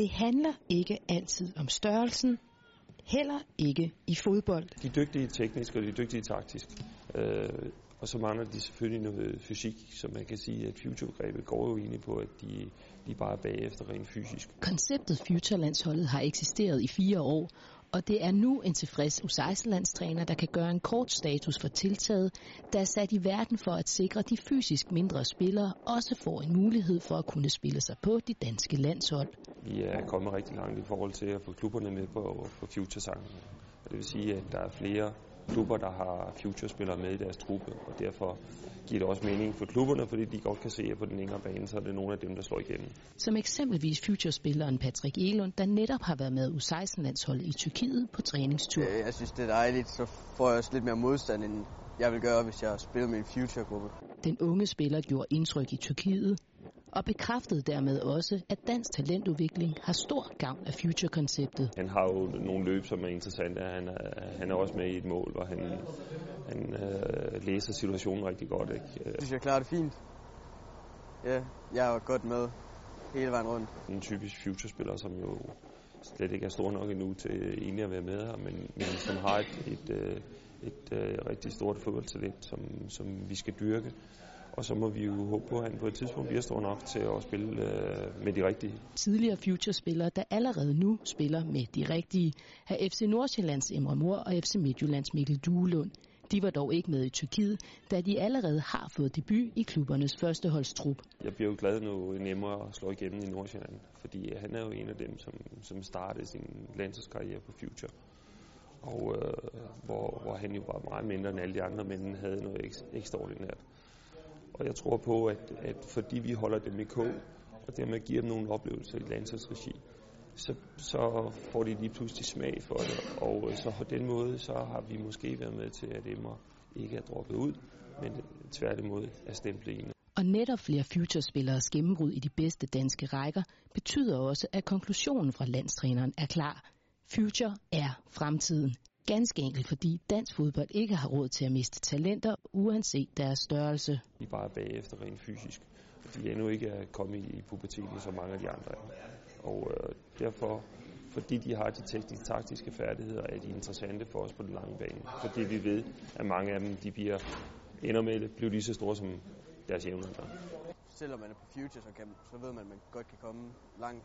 det handler ikke altid om størrelsen, heller ikke i fodbold. De er dygtige teknisk, og de er dygtige taktisk. Øh, og så mangler de selvfølgelig noget fysik, så man kan sige, at Future-grebet går jo egentlig på, at de, de bare er bagefter rent fysisk. Konceptet Future-landsholdet har eksisteret i fire år, og det er nu en tilfreds U16-landstræner, der kan gøre en kort status for tiltaget, der er sat i verden for at sikre, at de fysisk mindre spillere også får en mulighed for at kunne spille sig på de danske landshold. Vi er kommet rigtig langt i forhold til at få klubberne med på, på Future-sangen. Det vil sige, at der er flere klubber, der har future-spillere med i deres truppe, og derfor giver det også mening for klubberne, fordi de godt kan se, at på den længere bane, så er det nogle af dem, der slår igennem. Som eksempelvis future-spilleren Patrick Elund, der netop har været med U16-landsholdet i Tyrkiet på træningstur. Jeg synes, det er dejligt, så får jeg også lidt mere modstand, end jeg vil gøre, hvis jeg spiller med en future-gruppe. Den unge spiller gjorde indtryk i Tyrkiet, og bekræftede dermed også, at dansk talentudvikling har stor gavn af Future-konceptet. Han har jo nogle løb, som er interessante. Han er, han er også med i et mål, hvor han, han øh, læser situationen rigtig godt. Ikke? Jeg synes, jeg klarer det fint. Ja, jeg er godt med hele vejen rundt. En typisk Future-spiller, som jo slet ikke er stor nok endnu til egentlig at være med her, men, men som har et, et, et, et, et rigtig stort fodboldtalent, som, som vi skal dyrke. Og så må vi jo håbe på, at han på et tidspunkt bliver stor nok til at spille øh, med de rigtige. Tidligere Future-spillere, der allerede nu spiller med de rigtige, er FC Nordsjællands Emre Mor og FC Midtjyllands Mikkel Duelund. De var dog ikke med i Tyrkiet, da de allerede har fået debut i klubbernes førsteholdstrup. Jeg bliver jo glad, nu nemmere at slå igennem i Nordsjælland, fordi han er jo en af dem, som, som startede sin landsholdskarriere på Future. Og øh, hvor, hvor han jo var meget mindre end alle de andre, men havde noget ek- ekstraordinært. Og jeg tror på, at, at fordi vi holder dem i kog, og dermed giver dem nogle oplevelser i landsholdsregi, så, så får de lige pludselig smag for det. Og øh, så på den måde, så har vi måske været med til, at emmer ikke er droppet ud, men tværtimod er stemplet ind. Og netop flere futurespilleres gennembrud i de bedste danske rækker betyder også, at konklusionen fra landstræneren er klar. Future er fremtiden. Ganske enkelt fordi dansk fodbold ikke har råd til at miste talenter, uanset deres størrelse. De er bare bagefter rent fysisk. De endnu ikke er kommet i puberteten, som mange af de andre er. Og øh, derfor, fordi de har de tekniske, taktiske færdigheder, er de interessante for os på den lange bane. Fordi vi ved, at mange af dem de bliver ender med det, bliver lige så store som deres jævnaldrende. Selvom man er på future, så, kan, så ved man, at man godt kan komme langt